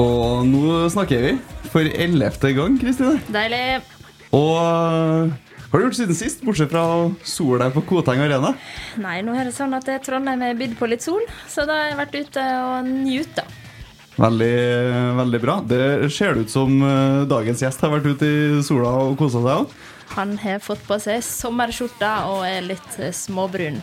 Og nå snakker vi for ellevte gang, Kristine. Deilig. Og hva har du gjort siden sist, bortsett fra å sole deg på Koteng Arena? Nei, nå er det sånn at Trondheim er bydd på litt sol, så da har jeg vært ute og njuta. Veldig, veldig bra. Det ser ut som eh, dagens gjest har vært ute i sola og kosa seg òg. Han har fått på seg sommerskjorta og er litt eh, småbrun.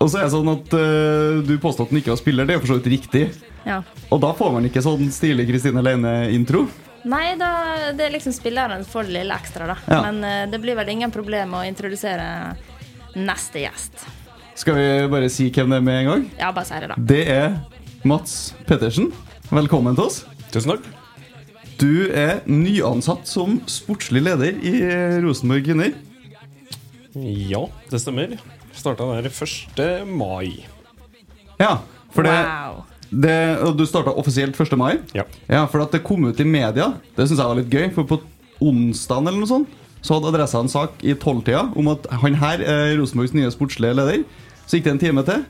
Og så er det sånn at uh, du påstår at han ikke var spiller. Det er for så vidt riktig. Ja. Og da får man ikke sånn stilig Kristine Leine-intro. Nei, da, det er liksom spilleren får det lille ekstra, da. Ja. Men uh, det blir vel ingen problem å introdusere neste gjest. Skal vi bare si hvem det er med en gang? Ja, bare si det, da. Det er Mats Pettersen. Velkommen til oss. Tusen takk. Du er nyansatt som sportslig leder i Rosenborg Kvinner. Ja, det stemmer. Starta der 1. mai. Ja, for det, Wow. Det og Du starta offisielt 1. mai. Ja. Ja, For at det kom ut i media. Det syns jeg var litt gøy. For på onsdagen eller noe sånt Så hadde Adressa en sak i tolvtida om at han her er Rosenborgs nye sportslige leder. Så gikk det en time til,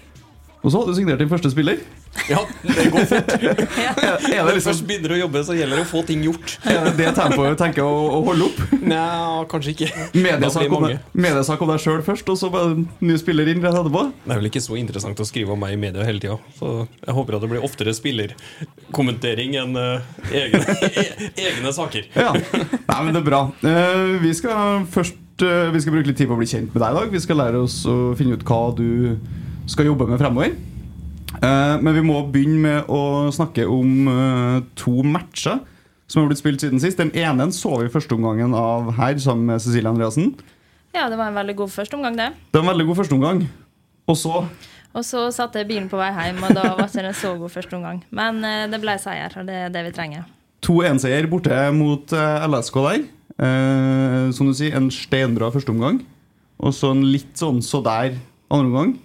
og så hadde du signert din første spiller. Ja, det går fort. Er det Når du liksom først begynner å jobbe, så gjelder det å få ting gjort. er det, det tempoet du tenker å, å holde opp? Nei, kanskje ikke. Mediesak om, deg- mediesak om deg sjøl først, og så bare ny spiller inn rett etterpå? Det er vel ikke så interessant å skrive om meg i media hele tida. Så jeg håper at det blir oftere spillerkommentering enn uh, egne, e- egne saker. Ja. Nei, men det er bra. Uh, vi skal først uh, Vi skal bruke litt tid på å bli kjent med deg i dag. Vi skal lære oss å finne ut hva du skal jobbe med fremover. Eh, men vi må begynne med å snakke om eh, to matcher som har blitt spilt siden sist. Den ene så vi førsteomgangen av her sammen med Cecilie Andreassen. Ja, det var en veldig god førsteomgang, det. Det var en veldig god førsteomgang. Og så Og så satt jeg bilen på vei hjem, og da var ikke det en så god førsteomgang. Men eh, det ble seier, og det er det vi trenger. 2-1-seier borte mot LSK der. Eh, som du sier, en steinbra førsteomgang. Og så en litt sånn så der andre omgang.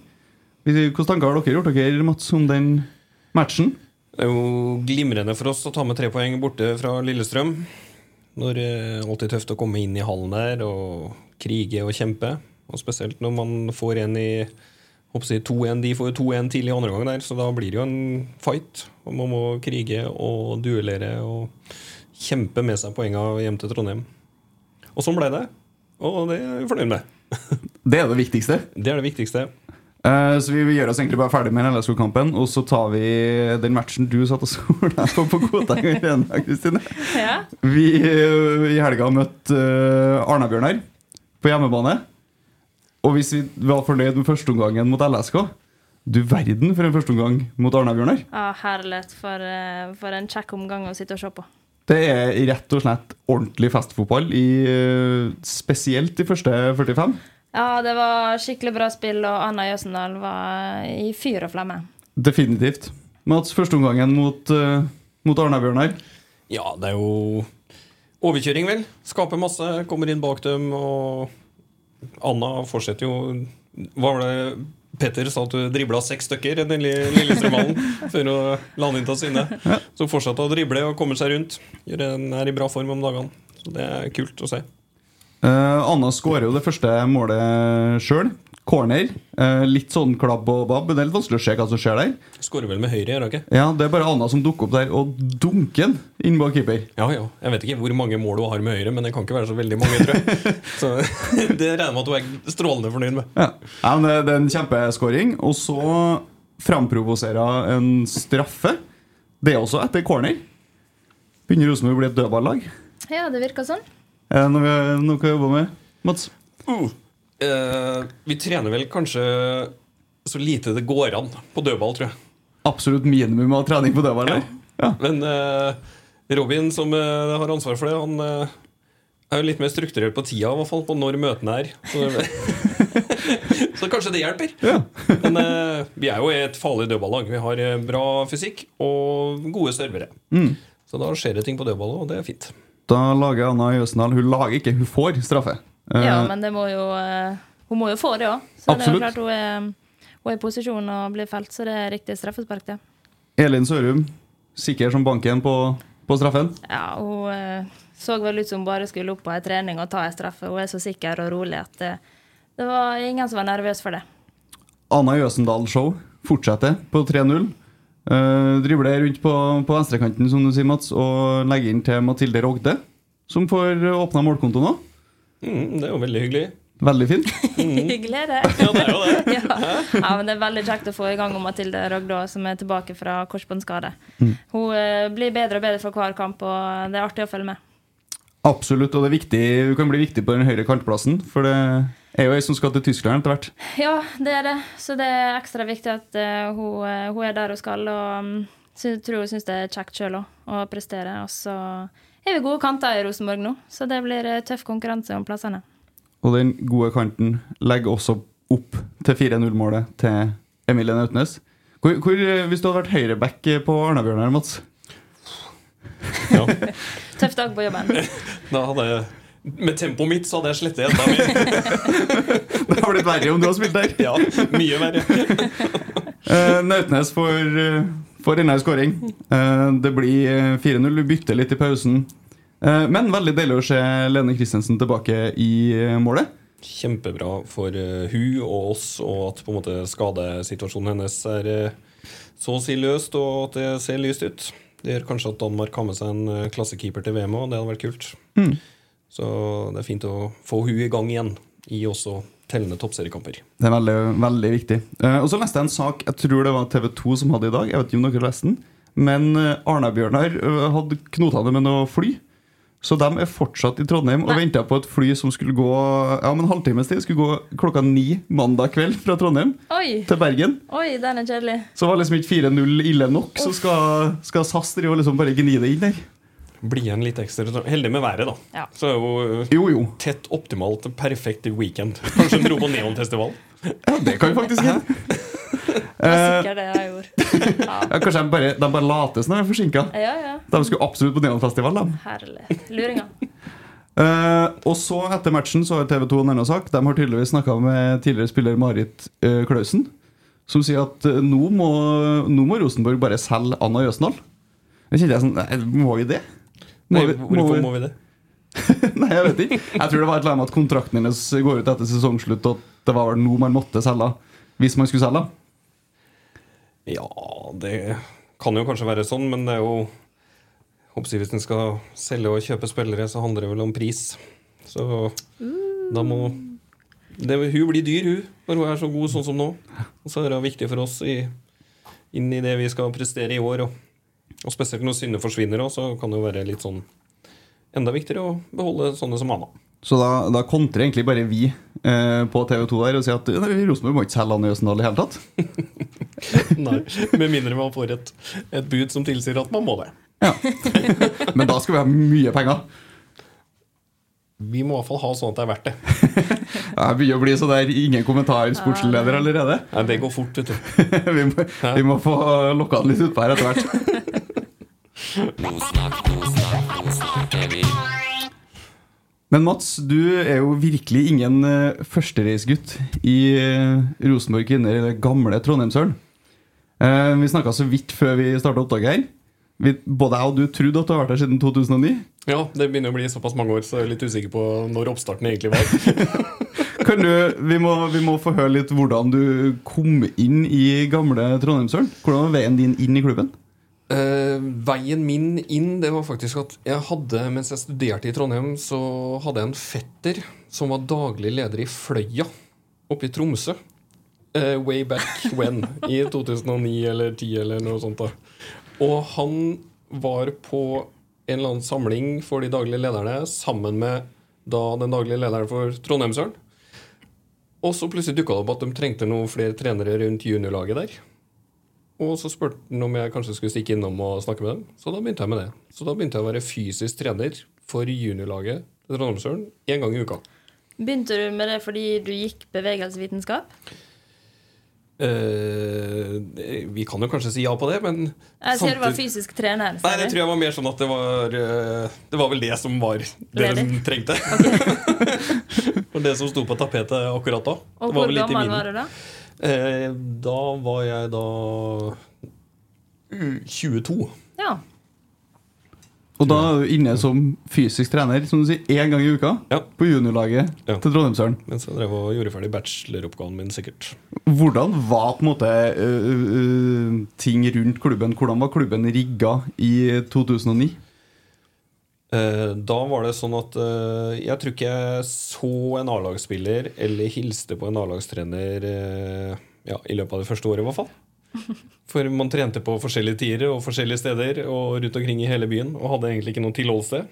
Vi- Hvilke tanker har dere gjort dere, Mats, om den matchen? Det er jo glimrende for oss å ta med tre poeng borte fra Lillestrøm. Når det er alltid tøft å komme inn i hallen der og krige og kjempe. Og spesielt når man får en i håper 2-1. De får jo 2-1 tidlig i andre gang der, så da blir det jo en fight. Og man må krige og duellere og kjempe med seg poenga hjem til Trondheim. Og sånn ble det. Og det er vi fornøyd med. Det er det viktigste. Det er det viktigste. Eh, så vi, vi gjør oss egentlig bare ferdig med LSK-kampen, og så tar vi den matchen du satt og sola på på Koteng Arena, Kristine. Ja. Vi eh, i helga møtte uh, Arna-Bjørnar på hjemmebane. Og hvis vi var fornøyd med førsteomgangen mot LSK Du verden for en førsteomgang mot Arna-Bjørnar. Ja, herlighet. For, eh, for en kjekk omgang å sitte og se på. Det er rett og slett ordentlig festfotball, i, spesielt de første 45. Ja, det var skikkelig bra spill, og Anna Jøsendal var i fyr og flamme. Definitivt. Mats, førsteomgangen mot, uh, mot Arna-Bjørnar. Ja, det er jo overkjøring, vel. Skaper masse, kommer inn bak dem, og Anna fortsetter jo Hva var det Petter sa at du dribla seks stykker i den lille Lillestrømhallen før å lande inn til sine. Så fortsatte å drible og kommer seg rundt. Gjør en, er i bra form om dagene. Så det er kult å se. Eh, Anna skårer jo det første målet sjøl. Corner. Eh, litt sånn klabb og babb. Det er litt vanskelig å se hva som skjer der. Skårer vel med høyre, gjør hun ikke? Ja, Det er bare Anna som dukker opp der og dunker den inn bak keeper. Ja, ja. Jeg vet ikke hvor mange mål hun har med høyre, men det kan ikke være så veldig mange, tror jeg. Så det regner jeg med at hun er strålende fornøyd med. Ja. Ja, men det, det er en kjempeskåring. Og så framprovoserer en straffe. Det er også etter corner. Begynner Rosenborg å bli et dødballag? Ja, det virker sånn. Er det noe, noe å jobbe med, Mats? Uh, eh, vi trener vel kanskje så lite det går an på dødball, tror jeg. Absolutt minimum av trening på dødball? Ja. Ja. Men eh, Robin, som eh, har ansvar for det, han eh, er jo litt mer strukturert på tida, i hvert fall på når møtene er. Så, så kanskje det hjelper. Ja. Men eh, vi er jo et farlig dødballag. Vi har eh, bra fysikk og gode servere. Mm. Så da skjer det ting på dødballet, og det er fint. Da lager Anna Jøsendal Hun lager ikke, hun får straffe. Eh, Ja, men det må jo eh, Hun må jo få det òg. Så Absolutt. det er jo klart hun er, hun er i posisjon og blir felt, så det er riktig straffespark, det. Elin Sørum, sikker som banken på, på straffen. Ja, hun eh, så vel ut som hun bare skulle opp på ei trening og ta ei straffe. Hun er så sikker og rolig at det, det var ingen som var nervøs for det. Anna Jøsendal-show fortsetter på 3-0. Uh, dribler rundt på, på venstrekanten, som du sier, Mats, og legger inn til Mathilde Rogde, som får åpna målkonto nå. Mm, det er jo veldig hyggelig. Veldig fint. Hyggelig er det. Ja, det er jo det. ja. ja, men Det er veldig kjekt å få i gang Mathilde Rogde, som er tilbake fra korsbåndskade. Mm. Hun uh, blir bedre og bedre for hver kamp, og det er artig å følge med. Absolutt, og det er viktig, hun kan bli viktig på den høyre kantplassen. For det er jo ei som skal til Tyskland etter hvert. Ja, det er det. Så det er ekstra viktig at uh, hun, eh, hun er der hun skal. Og um, tror hun syns det er kjekt sjøl òg å prestere. Og så er vi gode kanter i Rosenborg nå, så det blir eh, tøff konkurranse om plassene. Og den gode kanten legger også opp til 4-0-målet til Emilie Nautnes. Hvor, hvor, hvis du hadde vært høyreback på Arna-Bjørnar, Mats Ja. Tøff dag på jobben. Da hadde jeg Med tempoet mitt så hadde jeg slettet enda mer. Det har blitt verre om du har spilt der. Ja, mye verre. uh, Nautnes får, eh, får enda en skåring. Uh, det blir eh, 4-0. Du bytter litt i pausen. Uh, men veldig deilig å se Lene Christensen tilbake i eh, målet. Kjempebra for eh, hun og oss, og at på en måte skadesituasjonen hennes er eh, så å si løst, og at det ser lyst ut. Det gjør kanskje at Danmark har med seg en eh, klassekeeper til VM òg, det hadde vært kult. Mm. Så det er fint å få hun i gang igjen i også tellende toppseriekamper. Det er veldig, veldig viktig. Eh, og så leste jeg en sak, jeg tror det var TV 2 som hadde i dag. Jeg vet ikke om dere leste den. Men eh, Arna-Bjørnar hadde knota det med noe fly. Så de er fortsatt i Trondheim og venter på et fly som skulle gå ja, om en halvtimes tid. Skulle gå klokka ni mandag kveld fra Trondheim Oi, til Bergen. oi, den er kjedelig. Så var liksom ikke 4-0 ille nok, så skal, skal SAS drive og liksom bare gni det inn der. Bli igjen litt ekstra Heldig med været, da. Ja. Så er jo eh, Jo, jo. tett optimalt perfekt weekend. Kanskje hun dro på Neonfestival. Ja, det kan vi faktisk hende. Det var sikkert det jeg gjorde. Ja, Ja, kanskje de bare, de bare later som de er forsinka. ja. ja. De skulle absolutt på Neonfestival. Herlig. Luringa. Uh, og så etter matchen så har TV 2 en annen sak. De har tydeligvis snakka med tidligere spiller Marit uh, Klausen, som sier at uh, nå, må, nå må Rosenborg bare selge Anna Jøsendal. Jeg kjente jeg sånn Nei, må vi det? Må Nei, vi, hvorfor må vi det? Nei, jeg vet ikke. Jeg tror det var et eller annet med at kontrakten hennes går ut etter sesongslutt, og at det var vel nå man måtte selge hvis man skulle selge. Ja, det kan jo kanskje være sånn, men det er jo håper Hvis en skal selge og kjøpe spillere, så handler det vel om pris. Så da må det, Hun blir dyr, hun, når hun er så god sånn som nå. Og så er det viktig for oss i, inn i det vi skal prestere i år. Og, og spesielt når Synne forsvinner, så kan det jo være litt sånn enda viktigere å beholde sånne som Anna. Så da, da kontrer egentlig bare vi eh, på TV 2 der og sier at Rosenborg må ikke selge Anne Jøsendal i hele tatt. Nei, Med mindre man får et, et bud som tilsier at man må det. Ja. Men da skal vi ha mye penger. Vi må i hvert fall ha sånn at det er verdt det. Jeg begynner å bli så der ingen kommentar sportsleder allerede. Nei, Det går fort, vet du. vi, må, vi må få lokka den litt utpå her etter hvert. Men Mats, du er jo virkelig ingen uh, førstereisgutt i eh, Rosenborg kvinner, eller gamle Trondheimsølen. Eh, vi snakka så vidt før vi starta opptaket her. Vi, både jeg og du trodde at du har vært her siden 2009. Ja, det begynner å bli såpass mange år, så jeg er litt usikker på når oppstarten egentlig var. Kan du, vi, må, vi må få høre litt hvordan du kom inn i gamle Trondheimsølen. Hvordan var veien din inn i klubben? Uh, veien min inn det var faktisk at jeg hadde, mens jeg studerte i Trondheim, så hadde jeg en fetter som var daglig leder i Fløya oppe i Tromsø. Eh, way back when. I 2009 eller 2010 eller noe sånt. da Og han var på en eller annen samling for de daglige lederne sammen med da den daglige lederen for Trondheimsølen. Og så plutselig dukka det opp at de trengte noen flere trenere rundt juniorlaget der. Og så spurte han om jeg kanskje skulle stikke innom og snakke med dem. Så da begynte jeg med det. Så da begynte jeg å være fysisk trener for juniorlaget til Trondheimsølen én gang i uka. Begynte du med det fordi du gikk bevegelsesvitenskap? Det- vi kan jo kanskje si ja på det, men Jeg ser du var fysisk trener. Nei, jeg det tror jeg var mer sånn at det var uh, Det var vel det som var det de trengte. Okay. det som sto på tapetet akkurat da. Og var hvor litt gammel var du da? Uh, da var jeg da uh, 22. Ja. Og da er du inne som fysisk trener som du sier, én gang i uka Ja. på juniorlaget Ja. til Trondheimsølen. Mens jeg drev og gjorde ferdig bacheloroppgaven min, sikkert. Hvordan var på en måte uh, uh, ting rundt klubben? Hvordan var klubben rigga i 2009? Uh, da var det sånn at eh, jeg tror ikke jeg så en A-lagsspiller eller hilste på en A-lagstrener eh, ja, i løpet av det første året, i hvert fall. For man trente på forskjellige tider og forskjellige steder og rundt omkring i hele byen og hadde egentlig ikke noe tilholdssted.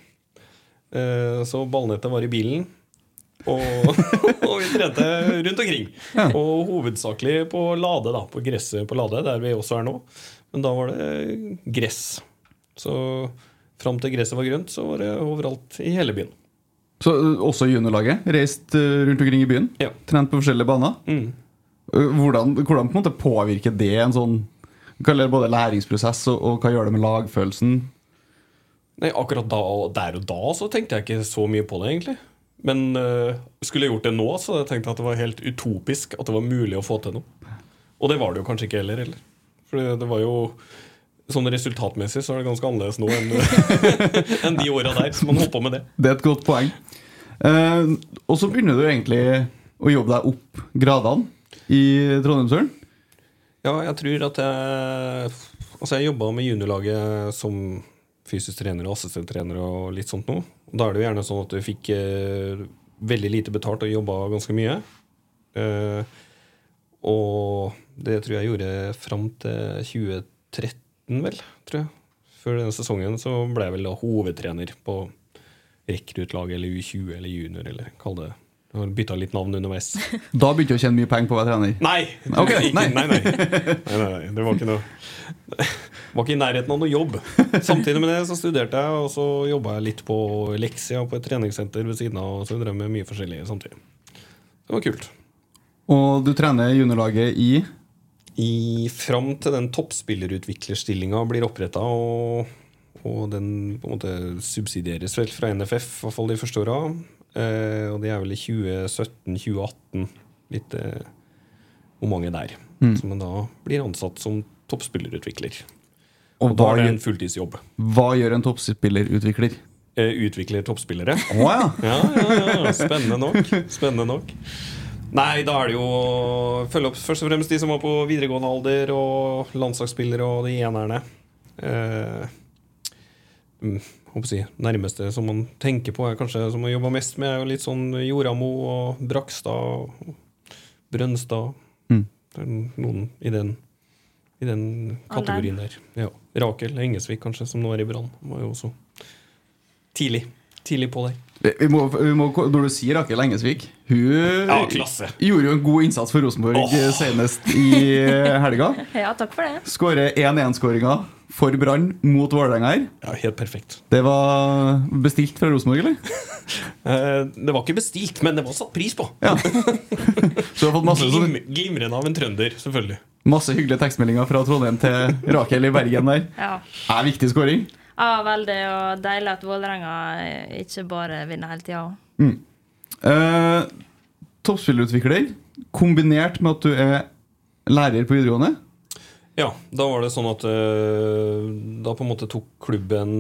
Eh, så ballnettet var i bilen. Og, og vi trente rundt omkring. Ja. Og hovedsakelig på Lade, da, på gresset på Lade, der vi også er nå. Men da var det gress. Så fram til gresset var grønt, så var det overalt i hele byen. Så øh, også juniorlaget? Reist øh, rundt omkring i byen? Ja. Trent på forskjellige baner? Mm. Hvordan, hvordan på en måte påvirker det en sånn det både læringsprosess og, og hva gjør det med lagfølelsen? Nei, akkurat da, der og da så tenkte jeg ikke så mye på det, egentlig. Men uh, skulle jeg gjort det nå, så hadde jeg tenkt at det var helt utopisk at det var mulig å få til noe. Og det var det jo kanskje ikke heller. heller. For det, det var jo Sånn resultatmessig så er det ganske annerledes nå enn enn de åra der. Så man holdt på med det. Det er et godt poeng. Uh, og så begynner du egentlig å jobbe deg opp gradene i Trondheimsølen. Ja, jeg tror at jeg Altså, jeg jobba med juniorlaget som fysisk trener og assistenttrener og litt sånt noe. Da er det jo gjerne sånn at du fikk eh, veldig lite betalt og jobba ganske mye. Eh, og det tror jeg gjorde fram til 2013, vel, tror jeg. Før denne sesongen så ble jeg vel da hovedtrener på rekruttlaget eller U20 eller junior, eller kall det Jeg har bytta litt navn underveis. Da begynte du å tjene mye penger på å være trener. Nei! Okay, nei. nei. Nei, nei. Det var ikke noe Var ikke i nærheten av noe jobb. Samtidig med det så studerte jeg, og så jobba jeg litt på Leksia på et treningssenter ved siden av. Og så drev med mye forskjellig samtidig. Det var kult. Og du trener juniorlaget i I, fram til den toppspillerutviklerstillinga blir oppretta, og, og den på en måte subsidieres vel fra NFF, i hvert fall de første åra. Eh, og det er vel i 2017-2018, litt eh, hvor mange der. Som da blir ansatt som toppspillerutvikler. Og Og da er det en fulltidsjobb. hva gjør en toppspillerutvikler? Eh, utvikler toppspillere. Oh, ja. Ja, ja, ja. Spennende nok. Spennende nok. Nei, da er det jo å følge opp først og fremst de som var på videregående alder, og landslagsspillere og de enerne. Eh, mm, å si, nærmeste som man tenker på, er kanskje som man jobber mest med, er litt sånn Joramo og Brakstad og Brønstad. Mm. Det er noen i den, i den kategorien der. Ja. Rakel Engesvik, kanskje, som nå er i Brann. Var jo også tidlig. Tidlig på der. Vi må, vi må, når du sier Rakel Engesvik Hun Ja, gjorde jo en god innsats for Rosenborg eh, senest i eh, helga. Ja, takk for det. Skårer 1-1-skåringa for Brann mot Vålerenga her. Ja, helt perfekt. Det var bestilt fra Rosenborg, eller? Eh, det var ikke bestilt, men det var satt pris på. Ja. Så du har fått masse, sånn- Glim, glimrende av en trønder, selvfølgelig. masse hyggelige tekstmeldinger fra Trondheim til Rakel i Bergen der. Ja. Er viktig skåring. ja, veldig. Og deilig at Vålerenga ikke bare vinner hele tida. Eh, Toppspillerutvikler kombinert med at du er lærer på videregående. Ja, da var det sånn at eh, da på en måte tok klubben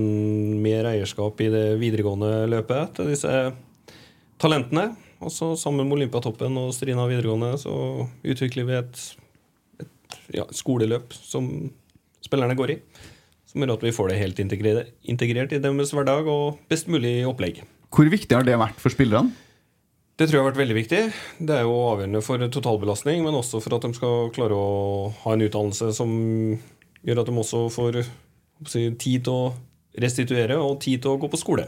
mer eierskap i det videregående løpet til disse talentene. Og så sammen med Olympiatoppen og Strina videregående så utvikler vi et, et ja, skoleløp som spillerne går i. Som gjør at vi får det helt integrert, integrert i deres hverdag og best mulig opplegg. Hvor viktig har det vært for spillerne? Det tror jeg har vært veldig viktig. Det er jo avgjørende for totalbelastning, men også for at de skal klare å ha en utdannelse som gjør at de også får si, tid til å restituere og tid til å gå på skole.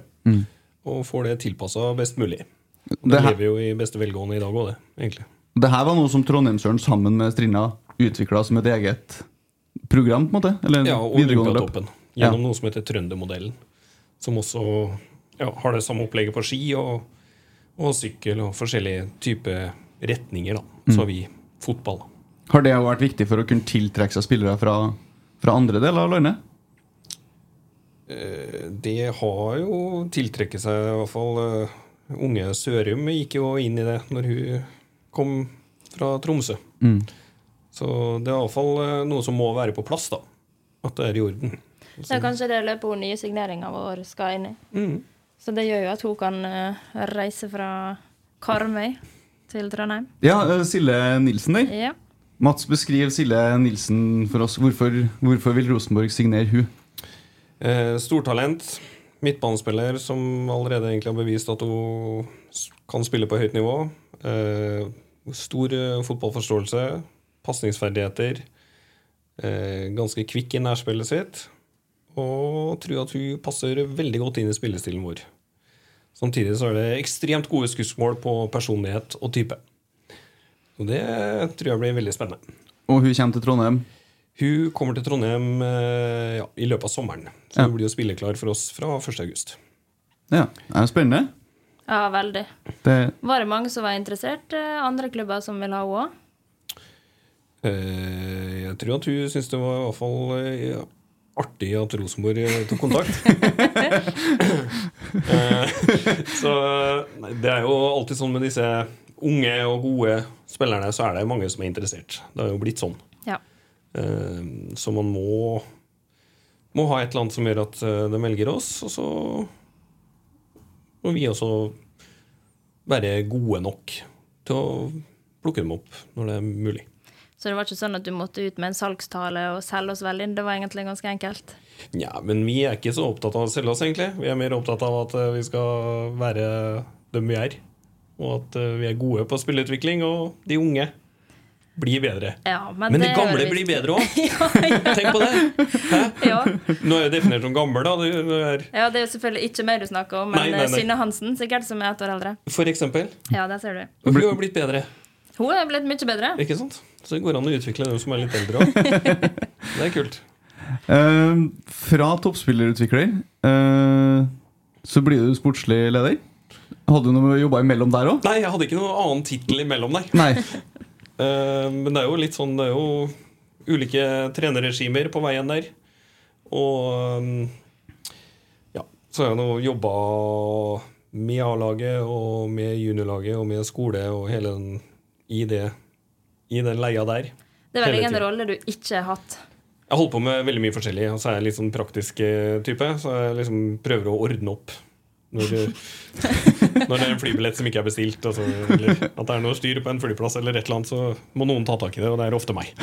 Og får det tilpassa best mulig. Og Det det lever jo i beste velgående i dag òg, det. egentlig. Det her var noe som Trondheimsøren sammen med Strinda utvikla som et eget program? på en måte? Eller Ja, og? Olympiatoppen. Gjennom noe som heter Trøndermodellen. Som også ja, har det samme opplegget på ski og, og sykkel og forskjellige typer retninger. da. Så har vi fotball. Har det vært viktig for å kunne tiltrekke seg spillere fra, fra andre deler av landet? Eh, Det har jo tiltrekket seg i hvert fall eh, Unge Sørum gikk jo inn i det når hun kom fra Tromsø. Så det er iallfall noe som må være på plass, da. At det er i orden. Det er kanskje det løpet hun nye signeringa vår skal inn i. Mm. Så det gjør jo at hun kan eh, reise fra Karmøy til Trondheim. Ja, Sille Nilsen der. Ja. Mats, beskriv Sille Nilsen for oss. Hvorfor, hvorfor vil Rosenborg signere hun? Eh, stortalent. Midtbanespiller som allerede egentlig har bevist at hun kan spille på høyt nivå. Eh, stor eh, fotballforståelse. Pasningsferdigheter. Eh, ganske kvikk i nærspillet sitt. Og tror at hun passer veldig godt inn i spillestilen vår. Samtidig så er det ekstremt gode skussmål på personlighet og type. Og det tror jeg blir veldig spennende. Og hun kommer til Trondheim. Hun kommer til Trondheim eh, ja, i løpet av sommeren. Så Ja. hun blir jo spilleklar for oss fra 1. august. Ja, det er spennende. ja, veldig. Det, Var det mange som var interessert? eh, Andre klubber som vil ha henne òg? Eh, jeg tror at hun syntes det var i hvert fall eh, artig at Rosenborg eh, tok kontakt. Eh, så det er jo alltid sånn med disse unge og gode spillerne, så er det mange som er interessert. Det har jo blitt sånn. Ja. Eh, Så man må, må ha et eller annet som gjør at de velger oss, og så må vi også være gode nok til å plukke dem opp når det er mulig. Så det var ikke sånn at du måtte ut med en salgstale og selge oss vel inn? Det var egentlig ganske enkelt. Nja, men vi er ikke så opptatt av å selge oss, egentlig. Vi er mer opptatt av at eh, vi skal være dem vi er. Og at eh, vi er gode på spilleutvikling, og de unge blir bedre. Ja, men, Men de det gamle blir bedre òg! ja, ja, Tenk på det! Nå er jeg definert som gammel, da. Det det er, ja, det er jo selvfølgelig ikke meg du snakker om, men Nei, nei, eh, nei. Synne Hansen, sikkert, som er ett år eldre. for eksempel. Ja, der ser du. Hun har blitt bedre. Hun er blitt mye bedre. Ikke sant? Så det går an å utvikle dem som er litt eldre òg. Det er kult. Uh, fra toppspillerutvikler uh, så blir du sportslig leder. Hadde du noe jobba imellom der òg? Nei, jeg hadde ikke noen annen tittel imellom der. Nei. uh, men det er jo litt sånn Det er jo ulike trenerregimer på veien der. Og um, ja, så har jeg nå jobba med A-laget og med juniorlaget og med skole og hele den i det i den leia der. Det er vel ingen rolle du ikke har hatt. Jeg holder på med veldig mye forskjellig, og så er jeg litt sånn praktisk eh, type. Så jeg liksom prøver å ordne opp når, når det er en flybillett som ikke er bestilt, altså, eller at det er noe styr på en flyplass, eller et eller annet, så må noen ta tak i det, og det er ofte meg.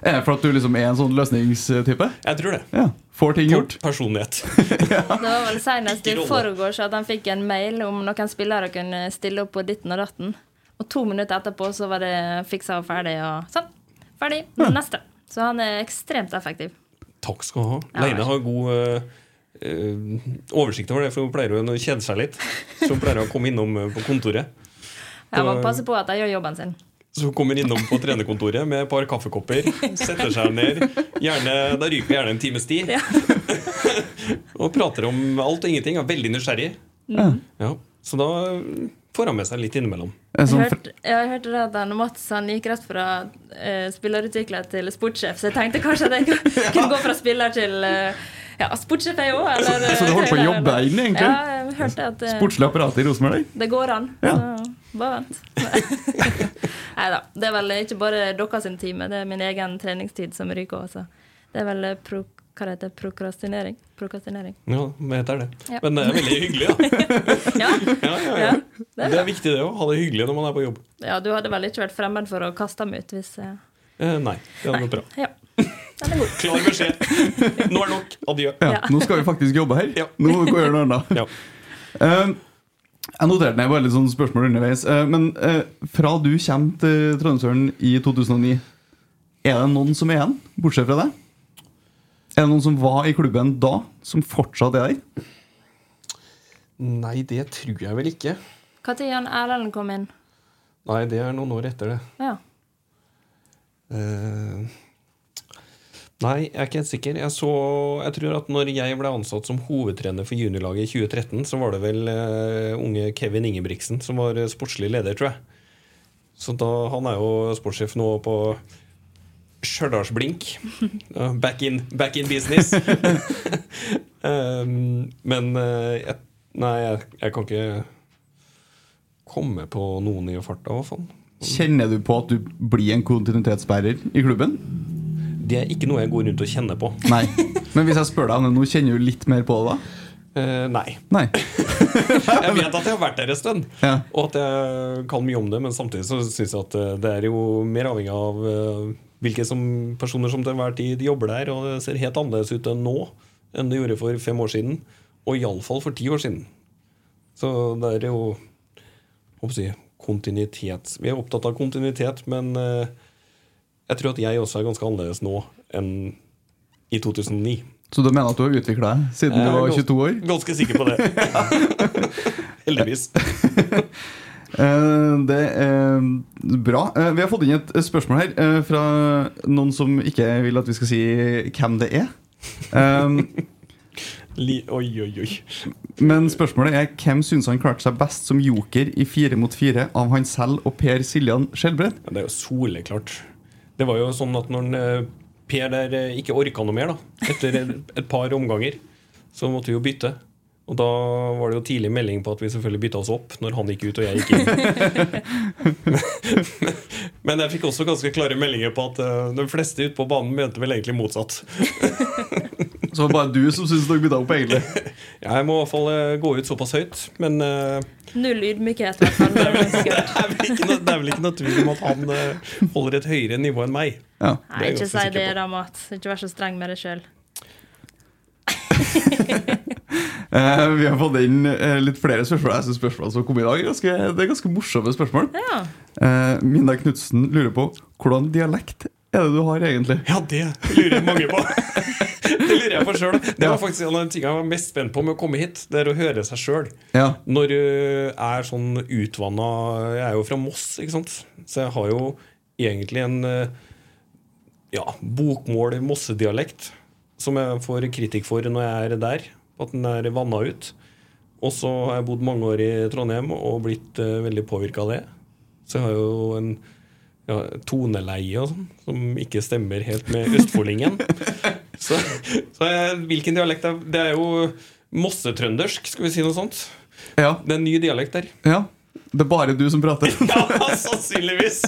Er det for at du liksom er en sånn løsningstype? Jeg tror det. Ja. Får ting gjort? Personlighet. Det var vel senest i forgårs at han fikk en mail om noen spillere kunne stille opp på ditten og datten. Og to minutter etterpå så var det fiksa og ferdig, og sånn. Ferdig. Neste. Så han er ekstremt effektiv. Takk skal du ha. Leine har god eh, oversikt over det, for hun pleier å kjede seg litt. Så hun pleier å komme innom eh, på kontoret. Jeg må passe på at jeg gjør jobben sin. Så hun kommer innom på trenerkontoret med et par kaffekopper, setter seg ned. Gjerne, da ryker gjerne en times tid. og prater om alt og ingenting. Er veldig nysgjerrig. Mm. Ja, så da får han med seg litt innimellom. En Jeg har hørte, jeg hørte at han Mats han gikk rett fra uh, spillerutvikler til sportssjef, så jeg tenkte kanskje at jeg kunne- gå fra spiller til uh, ja, sportssjef jeg òg. Så du holdt på å jobbe deg inn, egentlig? Ja, jeg hørte at uh, Sportslig apparat i Rosenborg? det går an. Ja. Så bare vent. Nei da. Det er vel ikke bare deres time, det er min egen treningstid som ryker også. Det er vel eh, pro, hva det heter prokrastinering. Prokrastinering. Ja, det heter det. Ja. Men det er veldig hyggelig, da. Ja, Ja, ja, ja. ja. Det er Det er viktig, det òg. Ha det hyggelig når man er på jobb. ja, du hadde vel ikke vært fremmed for å kaste dem ut hvis eh, Eh, nei, det hadde vært bra. Ja. Den er god. Klar beskjed. Nå er det nok. Adjø. Ja. Ja. Nå skal vi faktisk jobbe her. Ja. Nå må vi gå og gjøre noe annet. Ja. Eh, jeg noterte ned bare litt sånn spørsmål underveis. Eh, men eh, fra du kommer til Trondheimsøren i 2009, er det noen som er igjen, bortsett fra deg? Er det noen som var i klubben da, som fortsatt er der? Nei, det tror jeg vel ikke. Når Jan Erlend kom inn? Nei, det er noen år etter det. Ja. Uh, nei, jeg er ikke helt sikker. Jeg, så, jeg tror at når jeg ble ansatt som hovedtrener for juniorlaget i 2013, så var det vel uh, unge Kevin Ingebrigtsen som var sportslig leder, tror jeg. Så da, han er jo sportssjef nå på Stjørdalsblink. Back, in, back in business. um, men eh, jeg, Nei, jeg, jeg kan ikke komme på noen i farta, i hvert fall. Kjenner du på at du blir en kontinuitetsbærer i klubben? Det er ikke noe jeg går rundt og kjenner på. Nei. Men hvis jeg spør deg om det nå, kjenner du litt mer på det da? Uh, nei. Nei. Jeg vet at jeg har vært der en stund, Ja. og at jeg kan mye om det, men samtidig så syns jeg at eh, det er jo mer avhengig av eh, hvilke som, personer som til enhver tid jobber der, og det ser helt annerledes ut enn nå enn det gjorde for fem år siden, og iallfall for ti år siden. Så det er jo jeg kontinuitet. Vi er opptatt av kontinuitet, men eh, jeg tror at jeg også er ganske annerledes nå enn i 2009. Så du mener at du har utvikla deg siden du var 22 år? Ganske sikker på det. Heldigvis. Eh, Det er bra. Eh, Vi har fått inn et spørsmål her eh, fra noen som ikke vil at vi skal si hvem det er. Um, Li oi, oi, oi. Men spørsmålet er hvem syns han klarte seg best som joker i Fire mot fire av han selv og Per Siljan Skjelbred? Ja, det er jo soleklart. Det var jo sånn at når Per der ikke orka noe mer, da, etter et et par omganger, så måtte vi jo bytte. Og da var det jo tidlig melding på at vi selvfølgelig bytta oss opp når han gikk ut og jeg gikk inn. Men jeg fikk også ganske klare meldinger på at eh, de fleste ute på banen mente vel egentlig motsatt. Så det var bare du som syntes dere bytta opp, egentlig. Jeg må i hvert fall eh, gå ut såpass høyt, men uh, Null ydmykhet, i hvert fall. det er vel ikke noe, det er vel ikke noe tvil om at han uh, holder et høyere nivå enn meg. Ja. Nei, ikke si det, da, Mat. Ikke vær så streng med deg sjøl. Eh, vi har fått inn eh, litt flere spørsmål. Jeg synes spørsmålene som kom i dag ganske, Det er ganske morsomme spørsmål. Ja. Eh, Mina Knutsen lurer på hvordan dialekt er det du har egentlig? Ja, det lurer mange på. det lurer jeg på sjøl. Det var faktisk en av de tingene jeg var mest spent på med å komme hit. Det er å høre seg sjøl. Ja. Når jeg er sånn utvanna Jeg er jo fra Moss, ikke sant? Så jeg har jo egentlig en ja, bokmål-mossedialekt som jeg får kritikk for når jeg er der. At den er vanna ut. Og så har jeg bodd mange år i Trondheim og blitt uh, veldig påvirka av det. Så jeg har jo en ja, toneleie og sånn som ikke stemmer helt med østfoldingen. så så jeg, hvilken dialekt er Det er jo mossetrøndersk, skal vi si noe sånt. Ja. Det er en ny dialekt der. ja. Det er bare du som prater. Ja, sannsynligvis!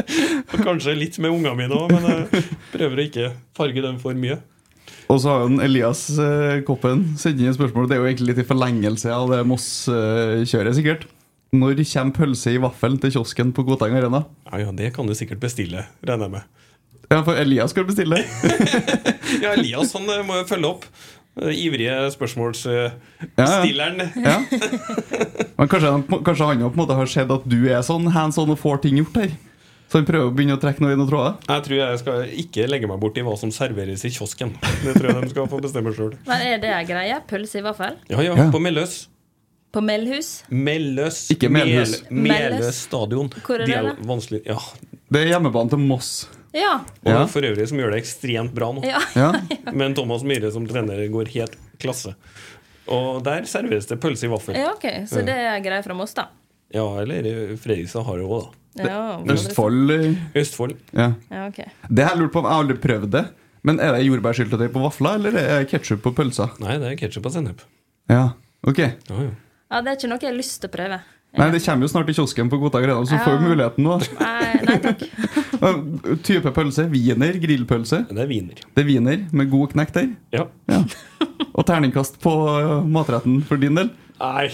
Og kanskje litt med ungene mine òg, men jeg prøver å ikke farge dem for mye. Og så har jo en Elias eh, Koppen sendt inn et spørsmål. Det er jo egentlig litt i forlengelse av det Moss-kjøret, sikkert. Når kommer pølse i vaffel til kiosken på Koteng Arena? Ja, ja, Det kan du sikkert bestille, regner jeg med. Ja, for Elias skal bestille. Ja, Elias han eh, må jo følge opp. Eh, Ivrige spørsmålsstilleren. Ja. Men kanskje, kanskje han på en måte har sett at du er sånn hands on og får ting gjort her. Så han prøver å begynne å trekke noe i noen tråder. Jeg tror jeg skal ikke legge meg bort i hva som serveres i kiosken. Det tror jeg de skal få bestemme sjøl. Men er det greia? greie? Pølse i vaffel? Ja, ja, Ja. på Melløs. På Melhus? Melløs. Ikke Melhus. Mel- Meløs. Stadion. Hvor er De det, da? vanskelig Ja. Det er hjemmebanen til Moss. Ja. Og Ja. for øvrig som gjør det ekstremt bra nå. ja. Ja. Men Thomas Myhre som trener går helt klasse. Og der serveres det pølse i vaffel. Ja, ok. Så det er ei greie fra Moss, da. Ja, eller eh, Fredrikstad har det òg, da. Ja, Østfold eh, Østfold. ja. Ja, okay. Det har jeg lurt på, jeg har aldri prøvd det. Men er det jordbærsyltetøy på vafler, eller er det ketsjup på pølser? Nei, det er ketsjup og sennep. Ja, ok Ja, ja. Ja, det er ikke noe jeg har lyst til å prøve. Nei, Det kommer jo snart i kiosken på Koteng Arena, så får vi muligheten nå. Nei, nei takk. Type pølse. Wiener, grillpølse. Det er wiener. Det er wiener med god knekk der. Ja. Ja. Og terningkast på uh, matretten for din del. Nei,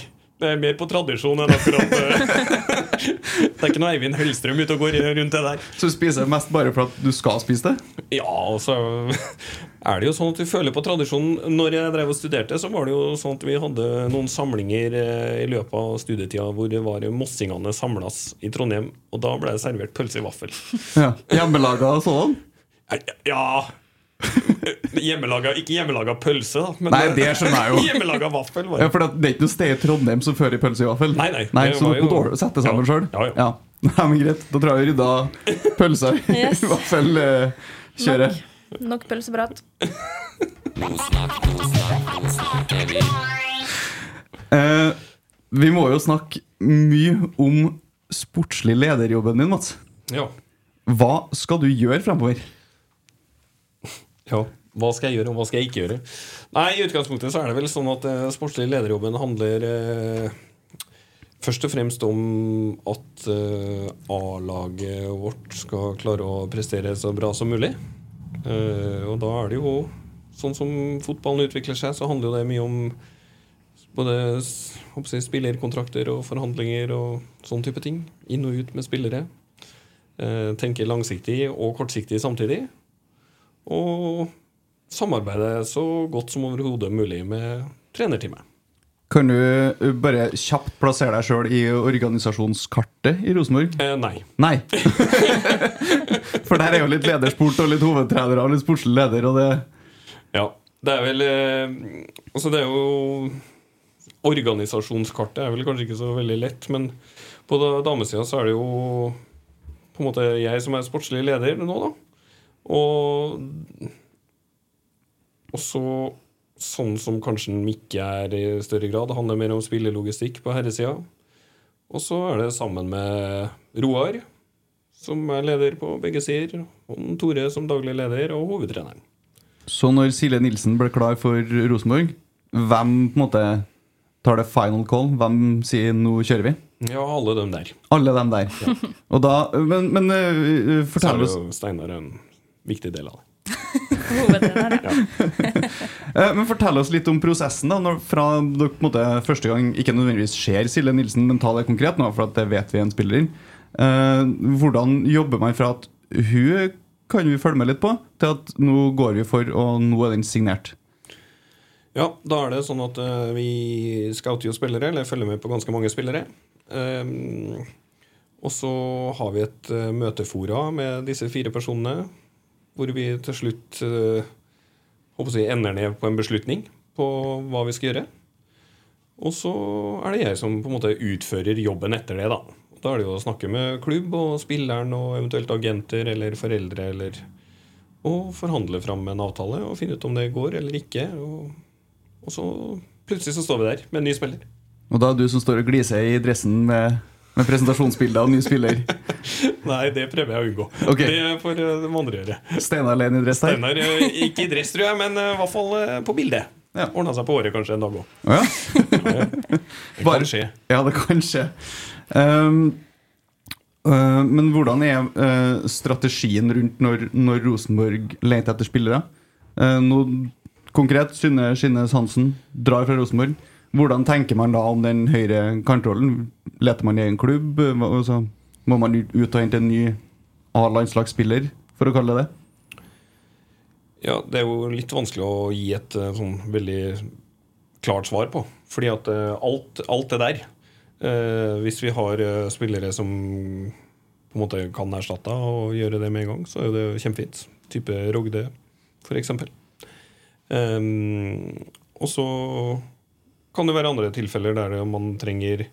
det er mer på tradisjon enn akkurat eh, Det er ikke noe Eivind Hellstrøm ute og går rundt det der. Så du spiser mest bare for at du skal spise det? Ja, altså er det jo sånn at vi føler på tradisjonen. Når jeg drev og studerte, så var det jo sånn at vi hadde noen samlinger eh, i løpet av studietida hvor det var mossingene samlas i Trondheim, og da ble det servert pølse i vaffel. Ja. Hjemmelaga sånn? Ja Hjemmelaga, Ikke hjemmelaga pølse, da. Men Nei, det skjønner jeg jo. hjemmelaga vaffel. Var Ja, det. for det er ikke noe sted i Trondheim som fører pølse i vaffel? Nei, nei, nei så du måtte sette sammen Ja, sjøl? ja, ja. Nei, men greit. Da tror jeg vi rydda pølsa i Yes. vaffelkjøret. Nok, nok pølseprat. uh, vi må jo snakke mye om sportslig lederjobben din, Mats. Ja. Hva skal du gjøre fremover? Ja, hva skal jeg gjøre, og hva skal jeg ikke gjøre? Nei, I utgangspunktet så er det vel sånn at eh, sportslig lederjobben handler eh, først og fremst om at eh, A-laget vårt skal klare å prestere så bra som mulig. Eh, og da er det jo sånn som fotballen utvikler seg, så handler jo det mye om både jeg, spillerkontrakter og forhandlinger og sånn type ting. Inn og ut med spillere. Eh, tenke langsiktig og kortsiktig samtidig. Og samarbeide så godt som overhodet mulig med trenerteamet. Kan du uh, bare kjapt plassere deg sjøl i organisasjonskartet i Rosenborg? Eh, nei. Nei. For der er jo litt ledersport og litt hovedtrenere og litt sportslig leder, og det Ja. Det er vel eh, Altså, det er jo Organisasjonskartet er vel kanskje ikke så veldig lett, men på da- damesida så er det jo på en måte jeg som er sportslig leder nå, da. Og også sånn som kanskje Mikke er i større grad. Det handler mer om spillelogistikk på herresida. Og så er det sammen med Roar, som er leder på begge sider, og Tore som daglig leder, og hovedtreneren. Så når Silje Nilsen ble klar for Rosenborg, hvem på en måte tar det final call? Hvem sier 'nå kjører vi'? Ja, alle dem der. Alle dem der. Og da, men men Så fortell oss Steinar en viktig del av det. Hovedtrener, ja. Eh, Men Fortell oss litt om prosessen. da når, Fra dere på en måte første gang ikke nødvendigvis ser Silje Nilsen, men ta det konkret nå, for at det vet vi en spiller inn. Eh, hvordan jobber man fra at hun kan vi følge med litt på, til at nå går vi for, og nå er den signert? Ja, da er det sånn at uh, vi scouter jo spillere, eller følger med på ganske mange spillere. Ehm, og så har vi et uh, møtefora med disse fire personene, hvor vi til slutt eh, jeg, ender ned på en beslutning på hva vi skal gjøre. Og så er det jeg som på en måte utfører jobben etter det, da. Da er det jo å snakke med klubb og spilleren og eventuelt agenter eller foreldre eller Og forhandle fram en avtale og finne ut om det går eller ikke. Og, og så plutselig så står vi der med en ny spiller. Og da er du som står og gliser i dressen med, med presentasjonsbilder av ny spiller. Nei, det prøver jeg å unngå. Okay. Det får eh, de andre gjøre. Steinar alene i dress her? Steinar eh, ikke i dress, tror jeg, men eh, i hvert fall på bildet. Ja. Ordna seg på håret kanskje en dag òg. Ja. Det kan skje. Ja, det kan skje. Um, uh, men hvordan er uh, strategien rundt når, når Rosenborg leter etter spillere? Uh, nå, konkret, Synne Skinnes Hansen drar fra Rosenborg. Hvordan tenker man da om den høyre kantrollen? Leter man i en klubb? Og hva- altså, må man ut og hente en ny A-landslagsspiller, for å kalle det det? Ja, det er jo litt vanskelig å gi et eh, sånn veldig klart svar på. Fordi at eh, alt, alt det der eh, Hvis vi har eh, spillere som på en måte kan erstatte og gjøre det med en gang, så er det kjempefint. Type Rogde, f.eks. Um, og så kan det være andre tilfeller der man trenger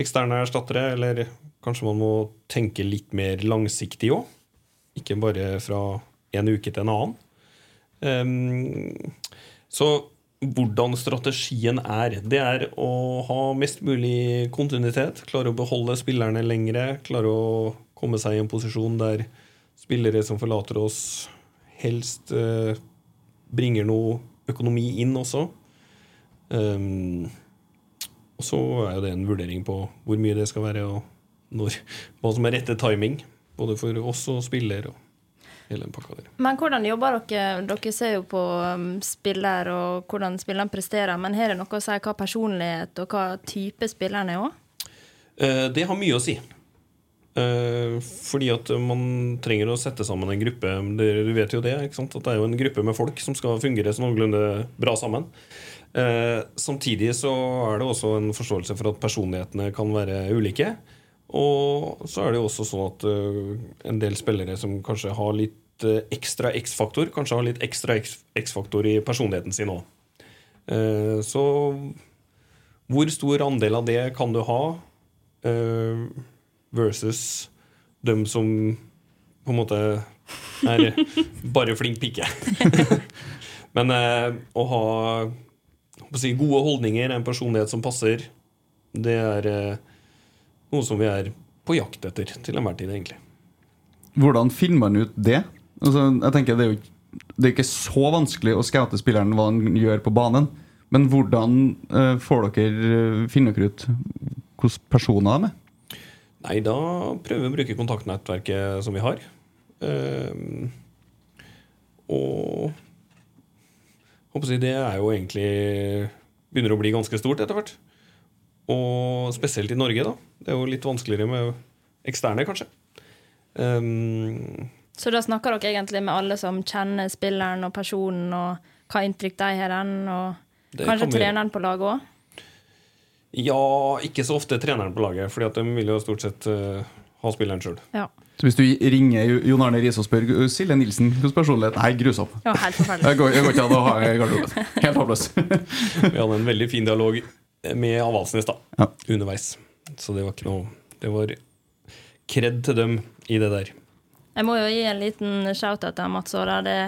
eksterne erstattere, eller kanskje man må tenke litt mer langsiktig òg. Ikke bare fra en uke til en annen. Um, så hvordan strategien er, det er å ha mest mulig kontinuitet. Klare å beholde spillerne lengre. Klare å komme seg i en posisjon der spillere som forlater oss, helst uh, bringer noe økonomi inn også. Ehm, og så er jo det en vurdering på hvor mye det skal være, og når, hva som er rette timing. Både for oss og spiller og hele den pakka der. Men hvordan jobber dere? Dere ser jo på um, spiller og hvordan spilleren presterer, men har det noe å si hva personlighet og hva type spilleren er òg? Uh, Det har mye å si. Uh, Fordi at man trenger å sette sammen en gruppe. Du vet jo det, at det er jo en gruppe med folk som skal fungere så noenlunde bra sammen. Eh, Samtidig så er det også en forståelse for at personlighetene kan være ulike. Og så er det jo også sånn at uh, en del spillere som kanskje har litt uh, ekstra X-faktor, kanskje har litt ekstra X-faktor i personligheten sin òg. Så hvor stor andel av det kan du ha eh, versus dem som på en måte er bare flink pike? Men eh, å ha si, gode holdninger, en personlighet som passer, det er eh, noe som vi er på jakt etter til enhver tid, egentlig. Hvordan finner man ut det? Altså, jeg tenker Det er jo det er ikke så vanskelig å scoute spilleren hva han gjør på banen. Men hvordan eh, får dere eh, finner dere ut hvilke personer de er? Nei, da prøver vi å bruke kontaktnettverket som vi har. Eh, Og det er jo egentlig begynner å bli ganske stort etter hvert. Og spesielt i Norge, da. Det er jo litt vanskeligere med eksterne, kanskje. Um, Så da snakker dere egentlig med alle som kjenner spilleren og personen, og hva inntrykk de har den, og kanskje kan treneren på laget òg? ja, ikke så ofte treneren på laget, Fordi at de vil jo stort sett uh, ha spilleren sjøl. Ja. Så hvis du ringer Jon Arne Riise og spør Silje Nilsen hvordan personlighet Nei, grusom. ja, helt forferdelig. Jeg går, jeg går ikke an å ha i garderoben. Helt håpløs. Vi hadde en veldig fin dialog med Avaldsnes da, Ja. underveis. Så det var ikke noe Det var kred til dem i det der. Jeg må jo gi en liten shout-out til Mats Aara. Det,